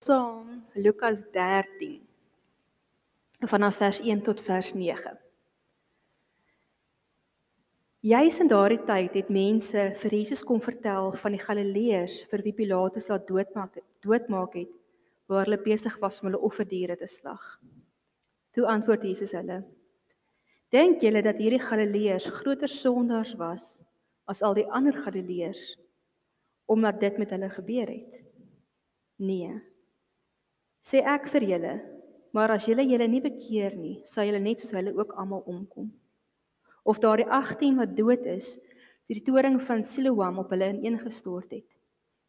saam Lukas 13 vanaf vers 1 tot vers 9. Juis in daardie tyd het mense vir Jesus kom vertel van die Galileërs vir wie Pilatus laat doodmaak doodmaak het waar hulle besig was om hulle offerdiere te slag. Toe antwoord Jesus hulle: Dink julle dat hierdie Galileërs groter sondaars was as al die ander Galileërs omdat dit met hulle gebeur het? Nee. Sê ek vir julle, maar as julle julle nie bekeer nie, sal julle net soos hulle ook almal omkom of daardie 18 wat dood is deur die toring van Siloam op hulle ineengestort het.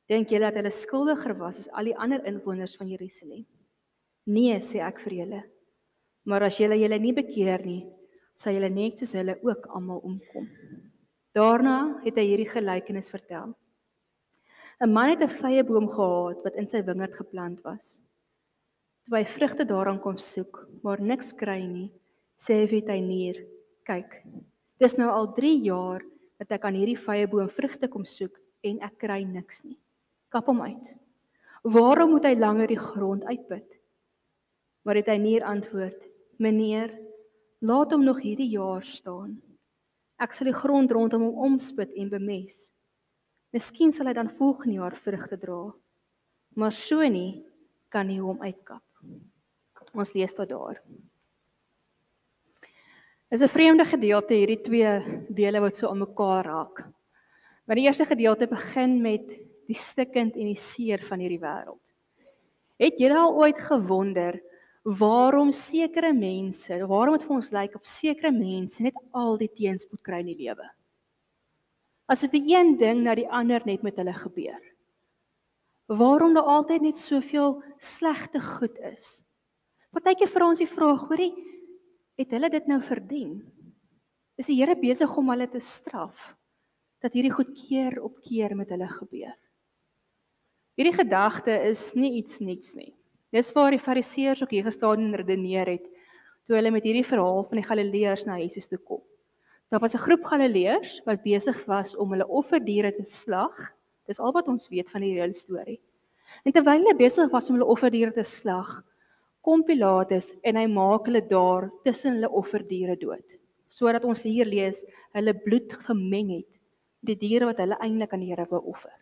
Dink julle dat hulle skuldiger was as al die ander inwoners van Jerusalem? Nee, sê ek vir julle. Maar as julle julle nie bekeer nie, sal julle net soos hulle ook almal omkom. Daarna het hy hierdie gelykenis vertel. 'n Man het 'n vrye boom gehad wat in sy wingerd geplant was. Toe hy vrugte daaraan kom soek, maar niks kry nie, sê hy vir hy nier kyk. Dis nou al 3 jaar dat ek aan hierdie vrye boom vrugte kom soek en ek kry niks nie. Kap hom uit. Waarom moet hy langer die grond uitput? Maar het hy neer antwoord: "Meneer, laat hom nog hierdie jaar staan. Ek sal die grond rondom hom omspit en bemes. Miskien sal hy dan volgende jaar vrugte dra. Maar so nie kan hy hom uitkap." Ons lees tot daar is 'n vreemde gedeelte hierdie twee dele wat so aan mekaar raak. Maar die eerste gedeelte begin met die stikkend en die seer van hierdie wêreld. Het julle al ooit gewonder waarom sekere mense, waarom dit vir ons lyk op sekere mense net al die teenspoed kry in die lewe? Asof die een ding na die ander net met hulle gebeur. Waarom daar altyd net soveel slegte goed is? Partykeer vra ons die vraag, hoorie, het hulle dit nou verdien? Is die Here besig om hulle te straf dat hierdie goed keer op keer met hulle gebeur? Hierdie gedagte is nie iets niets nie. Dis waar die Fariseërs ook hier gestaan en redeneer het toe hulle met hierdie verhaal van die Galileërs na Jesus toe kom. Daar was 'n groep Galileërs wat besig was om hulle offerdiere te slag. Dis al wat ons weet van die hele storie. En terwyl hulle besig was om hulle offerdiere te slag, kom Pilatus en hy maak hulle daar tussen hulle offerdiere dood. Sodat ons hier lees hulle bloed gemeng het die diere wat hulle eintlik aan die Here wou offer.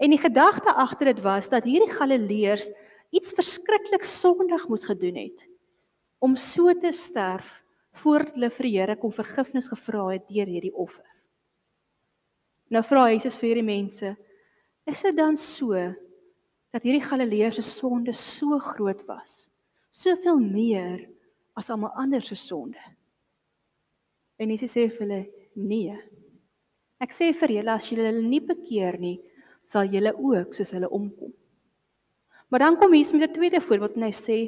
En die gedagte agter dit was dat hierdie Galileërs iets verskriklik sondig moes gedoen het om so te sterf voordat hulle vir die Here kom vergifnis gevra het deur hierdie offer. Nou vra Jesus vir hierdie mense: "Is dit dan so dat hierdie Galileëse sonde so groot was, soveel meer as almal ander se sonde. En Jesus sê vir hulle: "Nee. Ek sê vir julle as julle hulle nie bekeer nie, sal julle ook soos hulle omkom." Maar dan kom Jesus met 'n tweede voorbeeld en hy sê: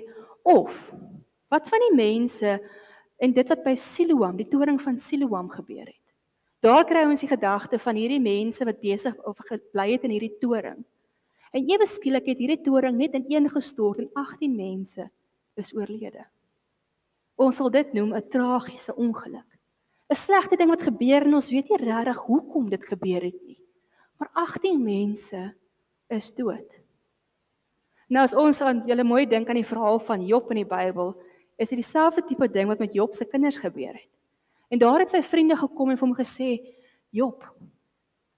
"Of wat van die mense en dit wat by Siloam, die toring van Siloam gebeur het?" Daar kry ons die gedagte van hierdie mense wat besig of gebly het in hierdie toring. En ewe skielik het hierdie toring net ineengestort en 18 mense is oorlede. Ons sal dit noem 'n tragiese ongeluk. 'n Slegte ding wat gebeur en ons weet nie regtig hoekom dit gebeur het nie. Maar 18 mense is dood. Nou as ons aan julle mooi dink aan die verhaal van Job in die Bybel, is dit dieselfde tipe ding wat met Job se kinders gebeur het. En daar het sy vriende gekom en vir hom gesê: "Job,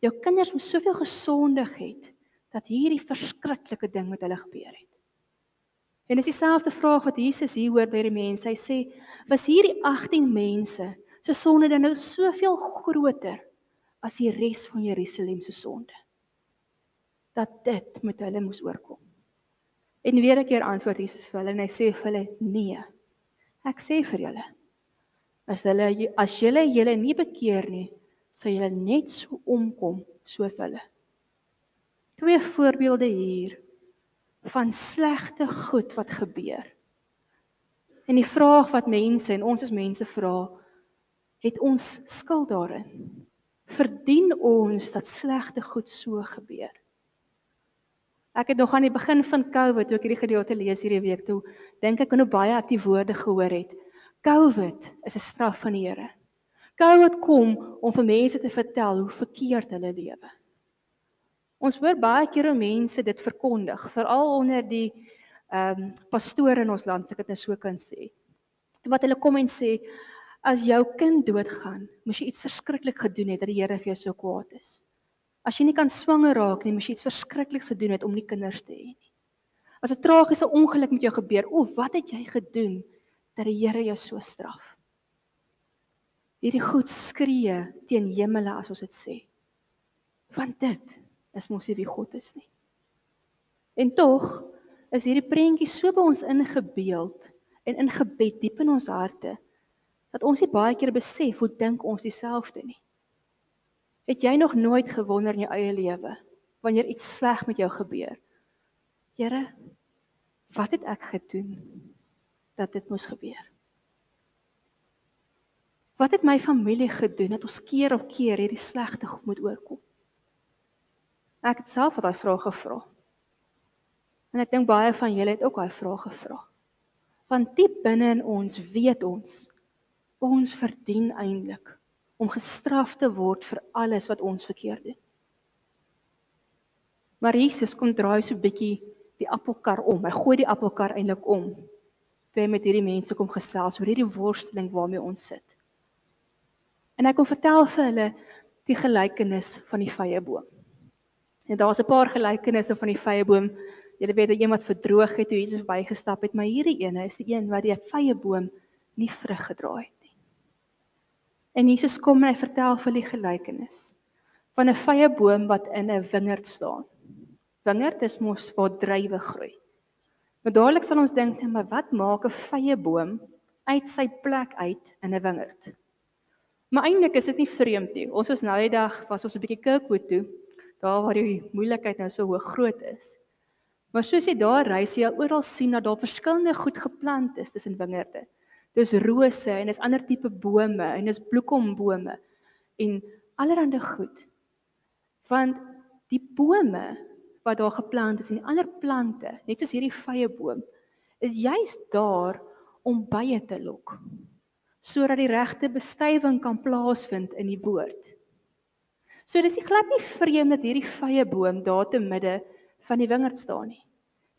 jou kinders moes soveel gesondig het dat hierdie verskriklike ding met hulle gebeur het. En dis dieselfde vraag wat Jesus hier hoor by die mense. Hy sê, was hierdie 18 mense se sonde dan nou soveel groter as die res van Jerusalem se sonde? Dat dit met hulle moes oorkom. En weer 'n keer antwoord Jesus vir hulle en hy sê vir hulle: "Nee. Ek sê vir julle, as hulle as julle julle nie bekeer nie, sal julle net so omkom soos hulle." Twee voorbeelde hier van slegte goed wat gebeur. En die vraag wat mense en ons as mense vra, het ons skuld daarin? Verdien ons dat slegte goed so gebeur? Ek het nog aan die begin van COVID, toe ek hierdie gedeelte lees hierdie week toe, dink ek hoe baie ek die woorde gehoor het. COVID is 'n straf van die Here. COVID kom om vir mense te vertel hoe verkeerd hulle lewe. Ons hoor baie keer hoe mense dit verkondig, veral onder die ehm um, pastore in ons land, as ek dit nou so kan sê. Wat hulle kom en sê, as jou kind doodgaan, moes jy iets verskriklik gedoen het dat die Here vir jou so kwaad is. As jy nie kan swanger raak nie, moes jy iets verskrikliks gedoen het om nie kinders te hê nie. As 'n tragiese ongeluk met jou gebeur, o, wat het jy gedoen dat die Here jou so straf? Hierdie goed skree teen hemele as ons dit sê. Want dit is mos nie wie God is nie. En tog is hierdie prentjie so by ons ingebeeld en ingebed diep in ons harte dat ons nie baie keer besef hoe dink ons dieselfde nie. Het jy nog nooit gewonder in jou eie lewe wanneer iets sleg met jou gebeur? Here, wat het ek gedoen dat dit moes gebeur? Wat het my familie gedoen dat ons keer op keer hierdie slegte moet oorkom? Ek het self daai vraag gevra. En ek dink baie van julle het ook daai vraag gevra. Want diep binne in ons weet ons ons verdien eintlik om gestraf te word vir alles wat ons verkeerd doen. Maar Jesus kom draai so 'n bietjie die appelkar om. Hy gooi die appelkar eintlik om. Hy met hierdie mense kom gesels oor hierdie worsteling waarmee ons sit. En hy kom vertel vir hulle die gelykenis van die vrye boom. En daar's 'n paar gelykenisse van die vrye boom. Jy weet dat iemand verdroog het toe Jesus verbygestap het, maar hierdie ene is die een wat die vrye boom nie vrug gedra het nie. En Jesus kom en hy vertel vir die gelykenis van 'n vrye boom wat in 'n wingerd staan wingerd is mos waar druiwe groei. Maar dadelik sal ons dink, maar wat maak 'n vrye boom uit sy plek uit in 'n wingerd? Maar eintlik is dit nie vreemd nie. Ons was nou die dag was ons 'n bietjie Kirkwood toe, daar waar die moeilikheid nou so hoog groot is. Maar soos jy daar ry, sien jy oral sien dat daar verskillende goed geplant is tussen wingerde. Dis rose en dis ander tipe bome en dis bloekombome en allerlei goed. Want die bome wat daar geplant is en die ander plante, net soos hierdie vrye boom, is juis daar om bye te lok sodat die regte bestuiving kan plaasvind in die boord. So dis nie glad nie vreemd dat hierdie vrye boom daar te midde van die wingerd staan nie.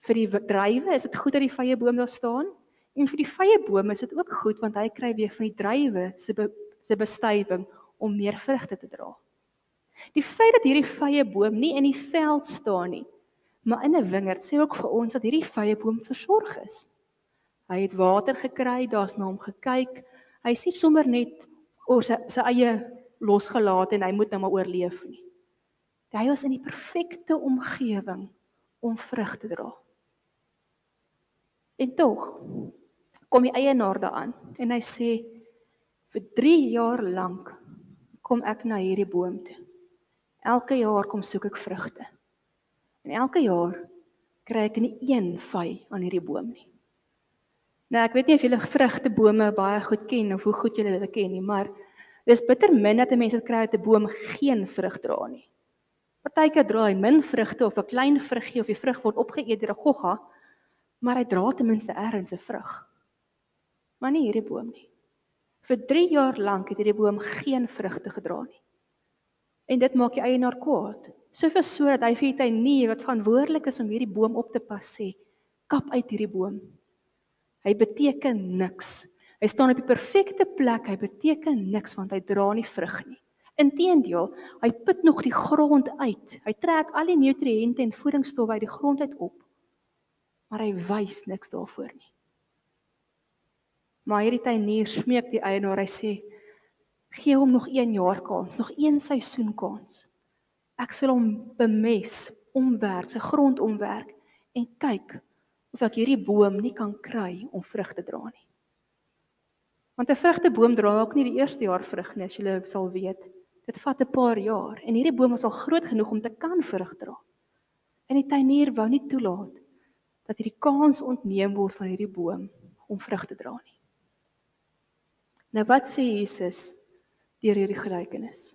Vir die druiwe is dit goed dat die vrye boom daar staan en vir die vrye boom is dit ook goed want hy kry weer van die druiwe se se bestuiving om meer vrugte te dra. Die feit dat hierdie vrye boom nie in die veld staan nie, maar in 'n wingerd sê ook vir ons dat hierdie vrye boom versorg is. Hy het water gekry, daar's na hom gekyk. Hy sê sommer net oor sy, sy eie losgelaat en hy moet nou maar oorleef nie. Hy was in die perfekte omgewing om vrug te dra. En tog kom die eienaar daaraan en hy sê vir 3 jaar lank kom ek na hierdie boom toe. Elke jaar kom soek ek vrugte. En elke jaar kry ek nie een vy aan hierdie boom nie. Nou ek weet nie of julle vrugtebome baie goed ken of hoe goed julle dit ken nie, maar dis bitter min dat 'n mens dit kry dat 'n boom geen vrug dra nie. Partyke dra hy min vrugte of 'n klein vruggie of die vrug word opgeëet deur 'n gogga, maar hy dra ten minste ergens 'n vrug. Maar nie hierdie boom nie. Vir 3 jaar lank het hierdie boom geen vrugte gedra nie en dit maak die eienaar kwaad. Soveel so dat hy vir die tuinier wat verantwoordelik is om hierdie boom op te pas sê, kap uit hierdie boom. Hy beteken niks. Hy staan op die perfekte plek, hy beteken niks want hy dra nie vrug nie. Inteendeel, hy put nog die grond uit. Hy trek al die nutriënte en voedingsstowwe uit die grond uit op. Maar hy wys niks daarvoor nie. Maar hierdie tuinier smeek die eienaar, hy sê, Gee hom nog 1 jaar kans, nog 1 seisoen kans. Ek sal hom bemes, omwerk, sy grond omwerk en kyk of ek hierdie boom nie kan kry om vrug te dra nie. Want 'n vrugteboom dra ook nie die eerste jaar vrug nie, as jy sal weet. Dit vat 'n paar jaar en hierdie boom is al groot genoeg om te kan vrug dra. En die tuinier wou nie toelaat dat hierdie kans ontneem word van hierdie boom om vrug te dra nie. Nou wat sê Jesus deur hierdie gelykenis.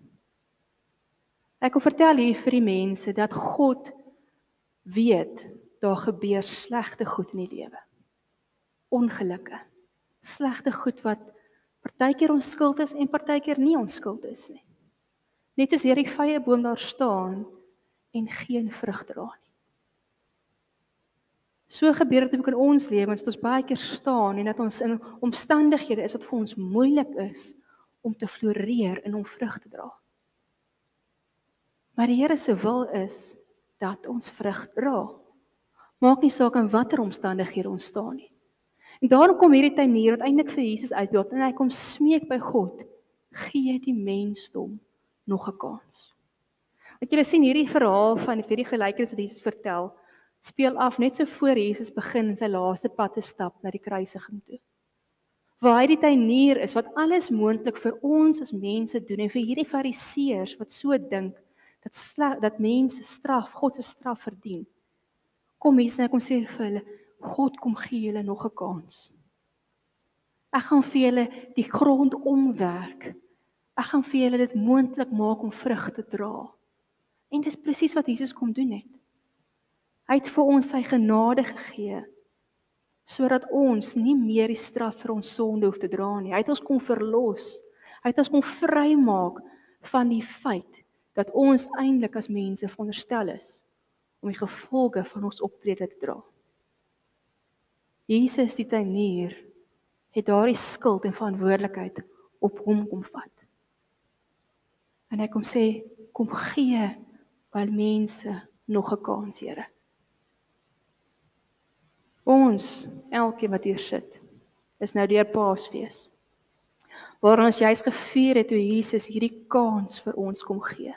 Ek wil vertel hier vir die mense dat God weet daar gebeur slegte goed in die lewe. Ongelukke. Slegte goed wat partykeer onskuld is en partykeer nie onskuld is nie. Net soos hierdie vrye boom daar staan en geen vrug dra nie. So gebeur dit ook in ons lewens dat ons baie keer staan en dat ons in omstandighede is wat vir ons moeilik is om te floreer en om vrug te dra. Maar die Here se wil is dat ons vrug dra. Maak nie saak in watter omstandighede ons staan nie. En daarom kom hierdie tuinier wat eintlik vir Jesus uitbeeld en hy kom smeek by God, gee die mensdom nog 'n kans. Wat julle sien hierdie verhaal van hierdie gelykenis wat Jesus vertel, speel af net so voor Jesus begin sy laaste pad te stap na die kruisiging toe. Waar hy die tuinier is wat alles moontlik vir ons as mense doen en vir hierdie fariseërs wat so dink dat dat mense straf, God se straf verdien. Kom hier sê kom sê vir hulle, God kom gee julle nog 'n kans. Ek gaan vir julle die grond omwerk. Ek gaan vir julle dit moontlik maak om vrug te dra. En dis presies wat Jesus kom doen het. Hy het vir ons sy genade gegee sodat ons nie meer die straf vir ons sonde hoef te dra nie. Hy het ons kom verlos. Hy het ons kom vrymaak van die feit dat ons eintlik as mense veronderstel is om die gevolge van ons optrede te dra. Jesus die tuinier het daardie skuld en verantwoordelikheid op hom kom vat. En hy kom sê kom gee al mense nog 'n kans, Here. Ons, elkeen wat hier sit, is nou deur Paasfees waar ons juis gevier het hoe Jesus hierdie kans vir ons kom gee.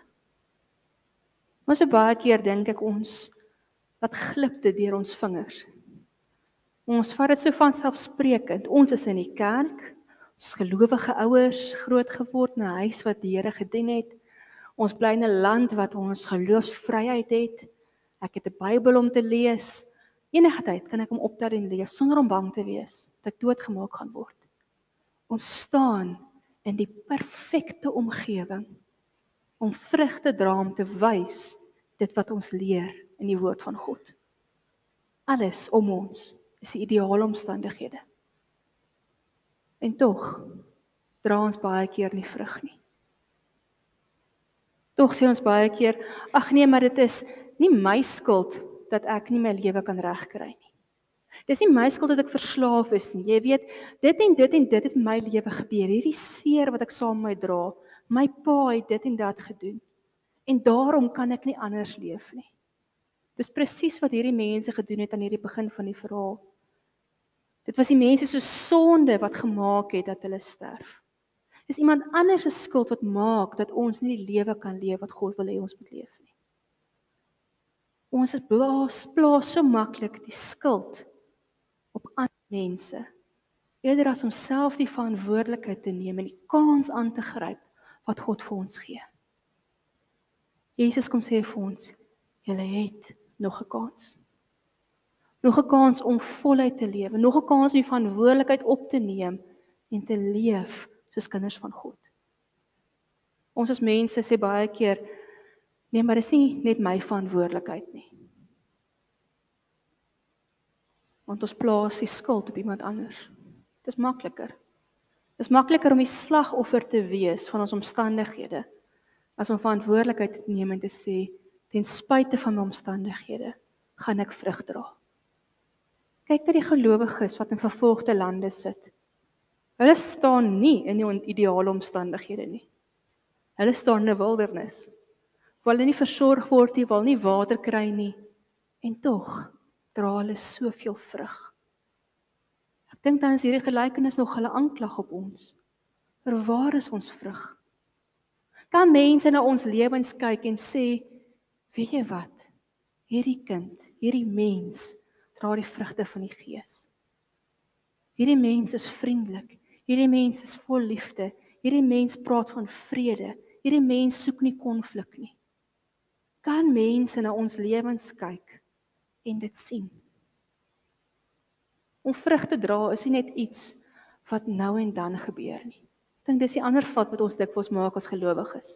Maar so baie keer dink ek ons wat glip dit deur ons vingers. Ons vat dit so van selfsprekend. Ons is in die kerk, ons gelowige ouers groot geword in 'n huis wat die Here gedien het. Ons bly in 'n land wat ons geloofsvryheid het. Ek het 'n Bybel om te lees. Enige tyd kan ek hom optel en lees sonder om bang te wees dat ek doodgemaak gaan word ons staan in die perfekte omgewing om vrug te dra om te wys dit wat ons leer in die woord van God. Alles om ons is die ideale omstandighede. En tog dra ons baie keer nie vrug nie. Tog sê ons baie keer, ag nee, maar dit is nie my skuld dat ek nie my lewe kan regkry nie. Dis nie my skuld dat ek verslaaf is nie. Jy weet, dit en dit en dit het my lewe gebeur. Hierdie seer wat ek saam met my dra, my pa het dit en dat gedoen. En daarom kan ek nie anders leef nie. Dis presies wat hierdie mense gedoen het aan hierdie begin van die verhaal. Dit was die mense se sonde wat gemaak het dat hulle sterf. Dis iemand anders se skuld wat maak dat ons nie die lewe kan leef wat God wil hê ons moet leef nie. Ons is blaas plaas so maklik die skuld op ander mense eerder as om self die verantwoordelikheid te neem en die kans aan te gryp wat God vir ons gee. Jesus kom sê vir ons, julle het nog 'n kans. Nog 'n kans om voluit te lewe, nog 'n kans om die verantwoordelikheid op te neem en te leef soos kinders van God. Ons as mense sê baie keer, nee, maar dis nie net my verantwoordelikheid nie. want ons plaas die skuld op iemand anders. Dis makliker. Dis makliker om die slagoffer te wees van ons omstandighede as om verantwoordelikheid te neem en te sê ten spyte van my omstandighede gaan ek vrug dra. Kyk na die gelowiges wat in vervolgde lande sit. Hulle staan nie in die ideale omstandighede nie. Hulle staan in 'n wildernis. Waar hulle nie versorg word nie, wil nie water kry nie en tog dra hulle soveel vrug. Ek dink dan is hierdie gelykenis nog hulle aanklag op ons. Maar waar is ons vrug? Kan mense na ons lewens kyk en sê, weet jy wat? Hierdie kind, hierdie mens dra die vrugte van die Gees. Hierdie mens is vriendelik. Hierdie mens is vol liefde. Hierdie mens praat van vrede. Hierdie mens soek nie konflik nie. Kan mense na ons lewens kyk en dit sien. Om vrug te dra is nie net iets wat nou en dan gebeur nie. Ek dink dis die ander fout wat ons dikwels maak as gelowiges.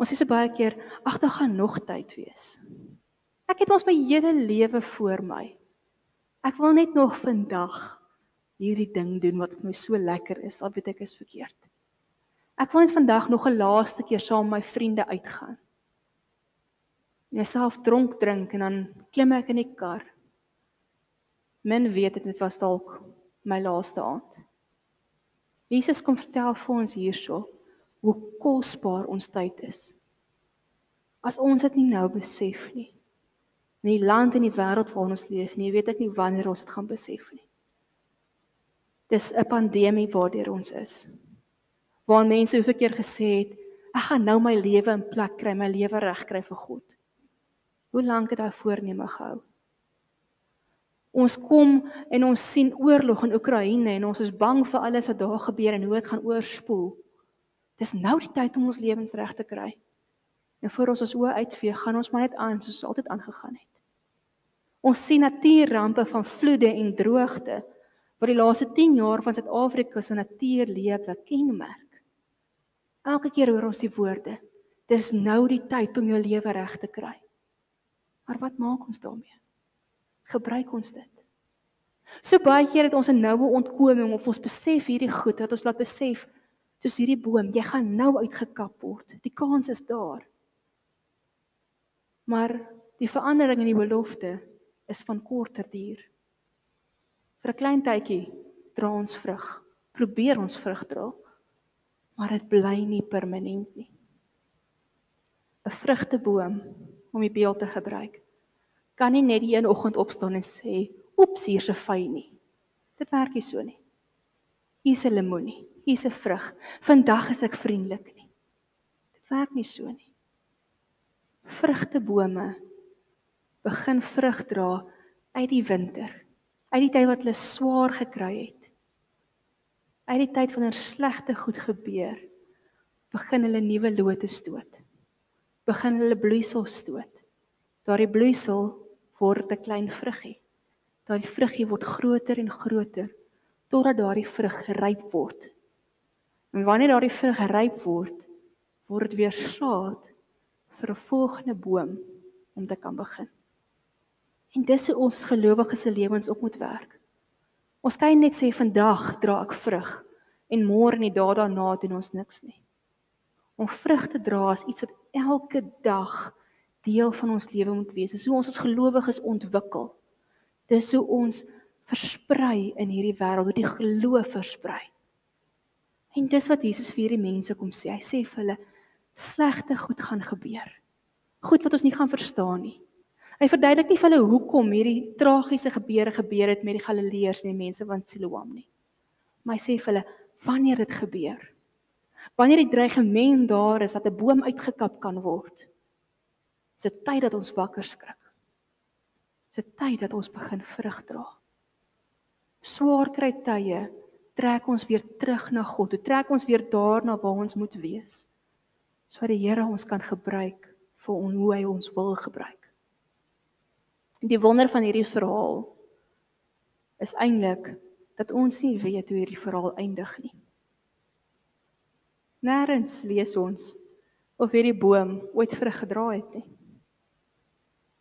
Ons sê so baie keer, ag, daar gaan nog tyd wees. Ek het mos my hele lewe voor my. Ek wil net nog vandag hierdie ding doen wat vir my so lekker is, al weet ek is verkeerd. Ek wil net vandag nog 'n laaste keer saam met my vriende uitgaan. Myself dronk drink en dan klim ek in die kar. Men weet dit was dalk my laaste aand. Jesus kom vertel vir ons hierso hoe kosbaar ons tyd is. As ons dit nie nou besef nie. In die land en die wêreld waarin ons leef, nie weet ek nie wanneer ons dit gaan besef nie. Dis 'n pandemie waardeur ons is. Waar mense hoeveel keer gesê het, ek gaan nou my lewe in plek kry, my lewe reg kry vir God. Hoe lank het daai voorneme gehou? Ons kom en ons sien oorlog in Oekraïne en ons is bang vir alles wat daar gebeur en hoe dit gaan oorspoel. Dis nou die tyd om ons lewens reg te kry. En voor ons ons oë uitvee, gaan ons maar net aan soos ons altyd aangegaan het. Ons sien natuurrampe van vloede en droogte wat die laaste 10 jaar van Suid-Afrika se natuurlewe kenmerk. Elke keer hoor ons die woorde: Dis nou die tyd om jou lewe reg te kry. Maar wat maak ons daarmee? Gebruik ons dit? So baie keer het ons 'n noue ontkoming of ons besef hierdie goed wat ons laat besef soos hierdie boom, jy gaan nou uitgekap word. Die kans is daar. Maar die verandering in die belofte is van korter duur. Vir 'n klein tydjie dra ons vrug. Probeer ons vrug dra. Maar dit bly nie permanent nie. 'n Vrugteboom om die beeld te gebruik. Kan nie net die een oggend opstaan en sê, "Oeps, hier's 'n vy nie." Dit werk nie so nie. Hier's 'n lemoenie, hier's 'n vrug. Vandag is ek vriendelik nie. Dit werk nie so nie. Vrugtebome begin vrug dra uit die winter, uit die tyd wat hulle swaar gekry het. Uit die tyd wanneer slegte goed gebeur, begin hulle nuwe lote stoot begin hulle bloeisel stoot. Daardie bloeisel word 'n klein vruggie. Daardie vruggie word groter en groter totdat daardie vrug ryp word. En wanneer daardie vrug ryp word, word dit weer saad vir 'n volgende boom om te kan begin. En dis hoe ons gelowiges se lewens op moet werk. Ons kan net sê vandag dra ek vrug en môre en die dae daarna doen ons niks nie. Om vrug te dra is iets wat elke dag deel van ons lewe moet wees. Dis hoe ons as gelowiges ontwikkel. Dis hoe ons versprei in hierdie wêreld, hoe die geloof versprei. En dis wat Jesus vir hierdie mense kom sê. Hy sê vir hulle slegte goed gaan gebeur. Goed wat ons nie gaan verstaan nie. Hy verduidelik nie vir hulle hoekom hierdie tragiese gebeure gebeur het met die Galileërs en die mense van Siloam nie. Maar hy sê vir hulle wanneer dit gebeur, Wanneer die dreigement daar is dat 'n boom uitgekap kan word, is dit tyd dat ons wakker skrik. Is dit tyd dat ons begin vrug dra. Swaar kry tye trek ons weer terug na God. Dit trek ons weer daarna waar ons moet wees. Sodat die Here ons kan gebruik vir on, hoe hy ons wil gebruik. Die wonder van hierdie verhaal is eintlik dat ons nie weet hoe hierdie verhaal eindig nie. Nêrens lees ons of hierdie boom ooit vrug gedra het nie.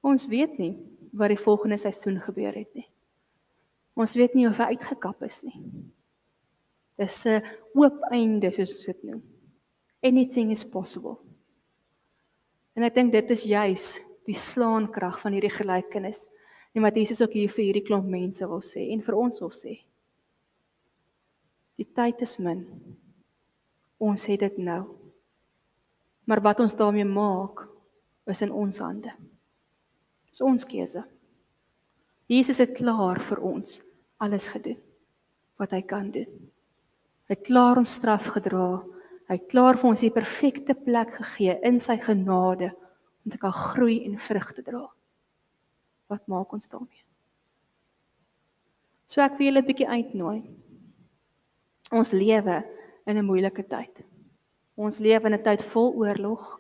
Ons weet nie wat die volgende seisoen gebeur het nie. Ons weet nie of hy uitgekap is nie. Dis 'n oop einde soos ons dit noem. Anything is possible. En ek dink dit is juis die slaankrag van hierdie gelykenis. En wat Jesus ook hier vir hierdie klomp mense wil sê en vir ons wil sê. Die tyd is min. Ons het dit nou. Maar wat ons daarmee maak, is in ons hande. Dis ons keuse. Jesus het klaar vir ons alles gedoen wat hy kan doen. Hy het klaar ons straf gedra. Hy het klaar vir ons die perfekte plek gegee in sy genade om te kan groei en vrug te dra. Wat maak ons daarmee? So ek wil julle 'n bietjie uitnooi. Ons lewe in 'n moeilike tyd. Ons leef in 'n tyd vol oorlog,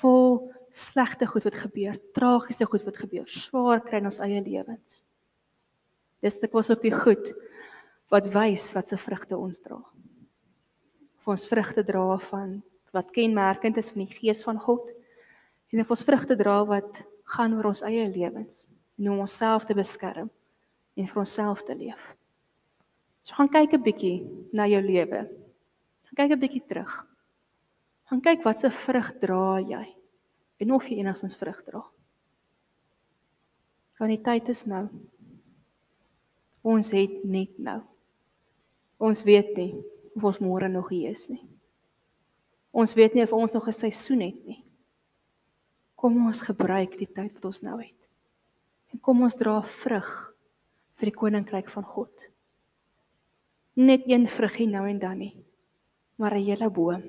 vol slegte goed wat gebeur, tragiese goed wat gebeur, swaar kry in ons eie lewens. Dis dit was ook die goed wat wys wat se vrugte ons dra. Of ons vrugte dra van wat kenmerkend is van die gees van God en of ons vrugte dra wat gaan oor ons eie lewens en om onsself te beskerm en vir onsself te leef. So gaan kyk 'n bietjie na jou lewe. Gaan kyk 'n bietjie terug. Gaan kyk wat se vrug dra jy? en of jy enigstens vrug dra. Want die tyd is nou. Ons het net nou. Ons weet nie of ons môre nog hier is nie. Ons weet nie of ons nog 'n seisoen het nie. Kom ons gebruik die tyd wat ons nou het. En kom ons dra vrug vir die koninkryk van God. Net een vruggie nou en dan nie, maar 'n hele boom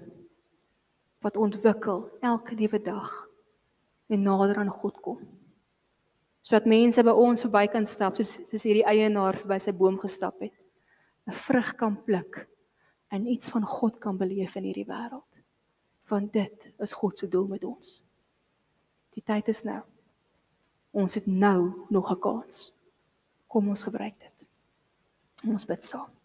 wat ontwikkel elke liewe dag en nader aan God kom. Sodat mense by ons verby kan stap soos soos hierdie eienaar verby sy boom gestap het. 'n Vrug kan pluk en iets van God kan beleef in hierdie wêreld. Want dit is God se doel met ons. Die tyd is nou. Ons het nou nog 'n kans. Kom ons gebruik dit. Ons bid saam.